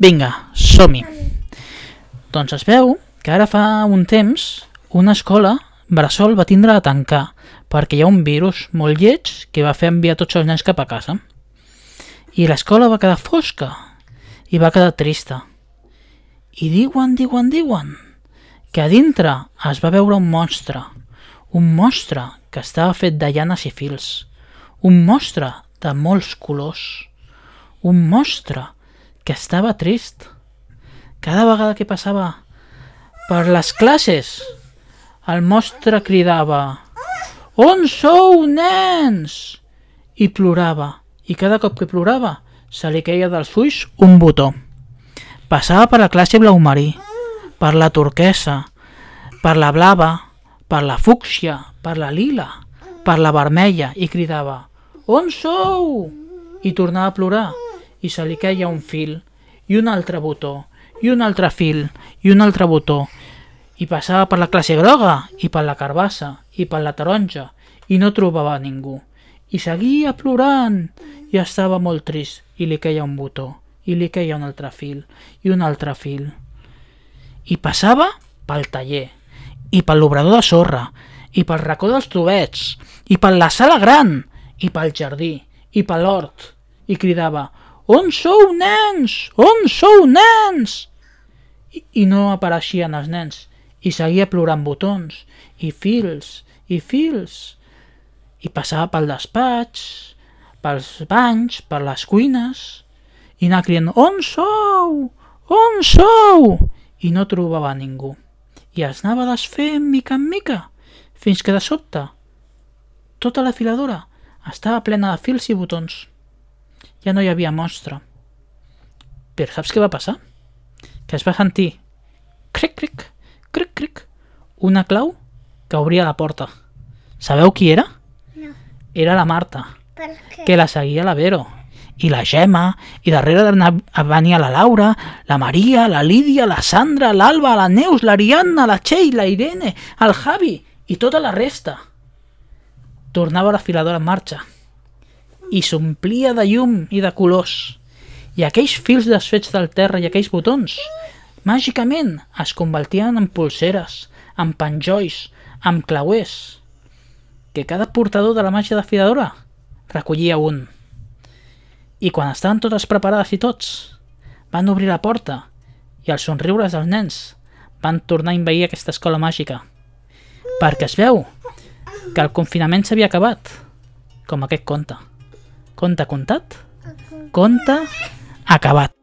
Vinga, som-hi. Doncs es veu que ara fa un temps una escola Bressol va tindre de tancar perquè hi ha un virus molt lleig que va fer enviar tots els nens cap a casa. I l'escola va quedar fosca i va quedar trista. I diuen, diuen, diuen que a dintre es va veure un monstre, un monstre que estava fet de llanes i fils, un monstre de molts colors, un monstre que estava trist. Cada vegada que passava per les classes, el monstre cridava «On sou, nens?» i plorava, i cada cop que plorava se li queia dels ulls un botó. Passava per la classe blau marí, per la turquesa, per la blava, per la fúcsia, per la lila, per la vermella i cridava «On sou?» i tornava a plorar i se li queia un fil i un altre botó i un altre fil i un altre botó. I passava per la classe groga i per la carbassa i per la taronja i no trobava ningú. I seguia plorant i estava molt trist i li queia un botó i li queia un altre fil i un altre fil. I passava pel taller i pel l'obrador de sorra i pel racó dels trobets i per la sala gran i pel jardí i per l'hort. I cridava «On sou, nens? On sou, nens?» I, i no apareixien els nens i seguia plorant botons i fils i fils i passava pel despatx, pels banys, per les cuines i anava cridant «On sou? On sou?» i no trobava ningú i es anava desfent mica en mica fins que de sobte tota la filadora estava plena de fils i botons. Ja no hi havia monstre. Però saps què va passar? Que es va sentir cric, cric, cric, cric, una clau que obria la porta. Sabeu qui era? No. Era la Marta, que la seguia la Vero, i la Gemma, i darrere venia la Laura, la Maria, la Lídia, la Sandra, l'Alba, la Neus, l'Ariadna, la Txell, la Irene, el Javi i tota la resta. Tornava la filadora en marxa i s'omplia de llum i de colors. I aquells fils desfets del terra i aquells botons, màgicament es convertien en pulseres, en penjolls, en clauers, que cada portador de la màgia de filadora recollia un. I quan estaven totes preparades i tots, van obrir la porta i els somriures dels nens van tornar a invair aquesta escola màgica. Perquè es veu que el confinament s'havia acabat, com aquest conte. Conte contat, conte acabat.